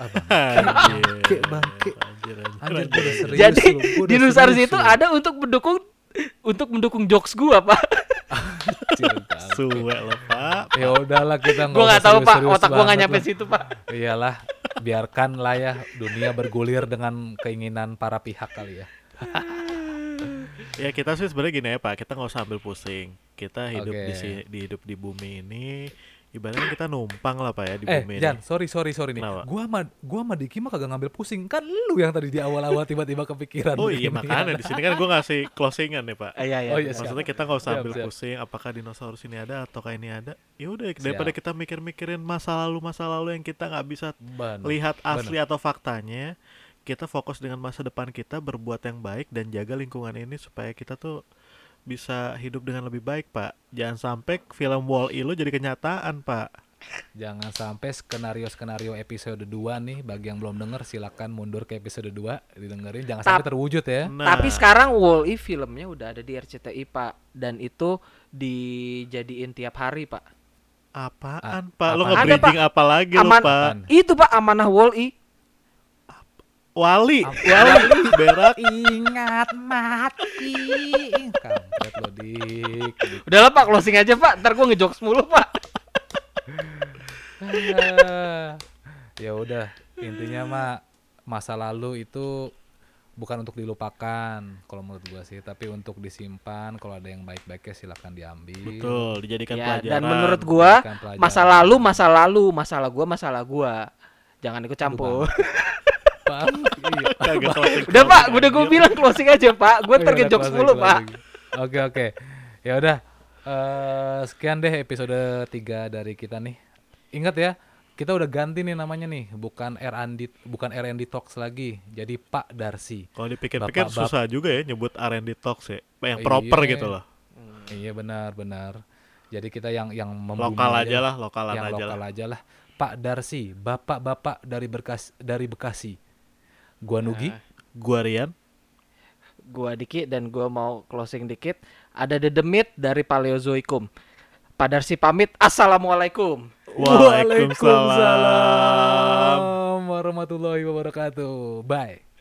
Speaker 2: Abang.
Speaker 3: Anjir.
Speaker 2: bangke.
Speaker 3: Anjir, anjir,
Speaker 2: Anjir, serius
Speaker 4: jadi dinosaurus
Speaker 2: serius
Speaker 4: itu ada untuk mendukung untuk mendukung jokes gua pak
Speaker 2: bangke.
Speaker 3: Suwe lo, Pak.
Speaker 2: Ya udahlah kita
Speaker 4: gua nggak tahu pak otak gua nggak nyampe
Speaker 2: lah.
Speaker 4: situ pak
Speaker 2: Iyalah, biarkanlah ya dunia bergulir dengan keinginan para pihak kali ya.
Speaker 3: Ya kita sih sebenarnya gini ya Pak, kita nggak usah ambil pusing. Kita hidup di
Speaker 2: Oke.
Speaker 3: si- di hidup di bumi ini, ibaratnya kita numpang lah Pak ya di
Speaker 2: Eh,
Speaker 3: bumi
Speaker 2: Jan,
Speaker 3: ini.
Speaker 2: sorry sorry sorry nih.
Speaker 3: Kenapa?
Speaker 2: Gua sama gua sama Diki mah kagak ngambil pusing. Kan lu yang tadi di awal-awal tiba-tiba kepikiran.
Speaker 3: Oh iya makanya di sini kan gue ngasih closingan nih Pak.
Speaker 4: iya iya
Speaker 2: Oh iya, siap.
Speaker 3: Maksudnya kita nggak usah
Speaker 2: Siap,
Speaker 3: ambil
Speaker 2: siap.
Speaker 3: pusing apakah dinosaurus ini ada ataukah ini ada. Ya udah daripada
Speaker 2: Siap.
Speaker 3: kita mikir-mikirin masa lalu masa lalu yang kita nggak bisa
Speaker 2: Bener.
Speaker 3: lihat asli
Speaker 2: Bener.
Speaker 3: atau faktanya, kita fokus dengan masa depan kita berbuat yang baik dan jaga lingkungan ini supaya kita tuh bisa hidup dengan lebih baik Pak. Jangan sampai film Wall-E lo jadi kenyataan Pak.
Speaker 2: Jangan sampai skenario-skenario episode 2 nih bagi yang belum denger silakan mundur ke episode 2 didengerin jangan sampai terwujud ya.
Speaker 3: Nah,
Speaker 4: Tapi sekarang Wall-E filmnya udah ada di RCTI Pak dan itu dijadiin tiap hari Pak.
Speaker 3: apaan
Speaker 2: A-
Speaker 3: Pak? Lo
Speaker 2: apaan?
Speaker 3: nge-breeding apa lagi lo Pak?
Speaker 4: Itu Pak amanah Wall-E.
Speaker 3: Wali,
Speaker 2: Apa?
Speaker 3: Wali, berak.
Speaker 2: Ingat mati. Kampret lo dik.
Speaker 4: Udahlah Pak closing aja Pak. Ntar gua ngejokes mulu Pak.
Speaker 2: Ya udah intinya mah masa lalu itu bukan untuk dilupakan kalau menurut gua sih tapi untuk disimpan kalau ada yang baik-baiknya silakan diambil
Speaker 3: Betul, dijadikan
Speaker 4: Ya,
Speaker 3: pelajaran.
Speaker 4: dan menurut gua masa lalu masa lalu, masalah gua masalah gua. Jangan ikut campur.
Speaker 2: Bang, iya.
Speaker 4: Udah Pak, udah gua
Speaker 3: anjir.
Speaker 4: bilang closing aja Pak.
Speaker 2: Iya,
Speaker 4: ngejokes
Speaker 2: closing,
Speaker 4: mulu Pak.
Speaker 2: oke oke ya udah Eh, sekian deh episode 3 dari kita nih ingat ya kita udah ganti nih namanya nih bukan R&D bukan R&D Talks lagi jadi Pak Darsi
Speaker 3: Kalau dipikir-pikir susah juga ya nyebut R&D Talks ya. Yang
Speaker 2: Iya.
Speaker 3: proper gitu loh.
Speaker 2: Iya benar benar. Jadi kita yang yang
Speaker 3: Lokal aja lah, lokalan
Speaker 2: yang
Speaker 3: aja
Speaker 2: lokal
Speaker 3: lah.
Speaker 2: aja lah. Pak Darsi, bapak-bapak dari berkas dari Bekasi. Gua Nugi.
Speaker 3: Gua Rian.
Speaker 4: Gua Diki dan gua mau closing dikit. Ada The Demit dari Paleozoikum. Pak Darsi pamit. Assalamualaikum.
Speaker 3: Waalaikumsalam.
Speaker 2: Waalaikumsalam warahmatullahi wabarakatuh. Bye.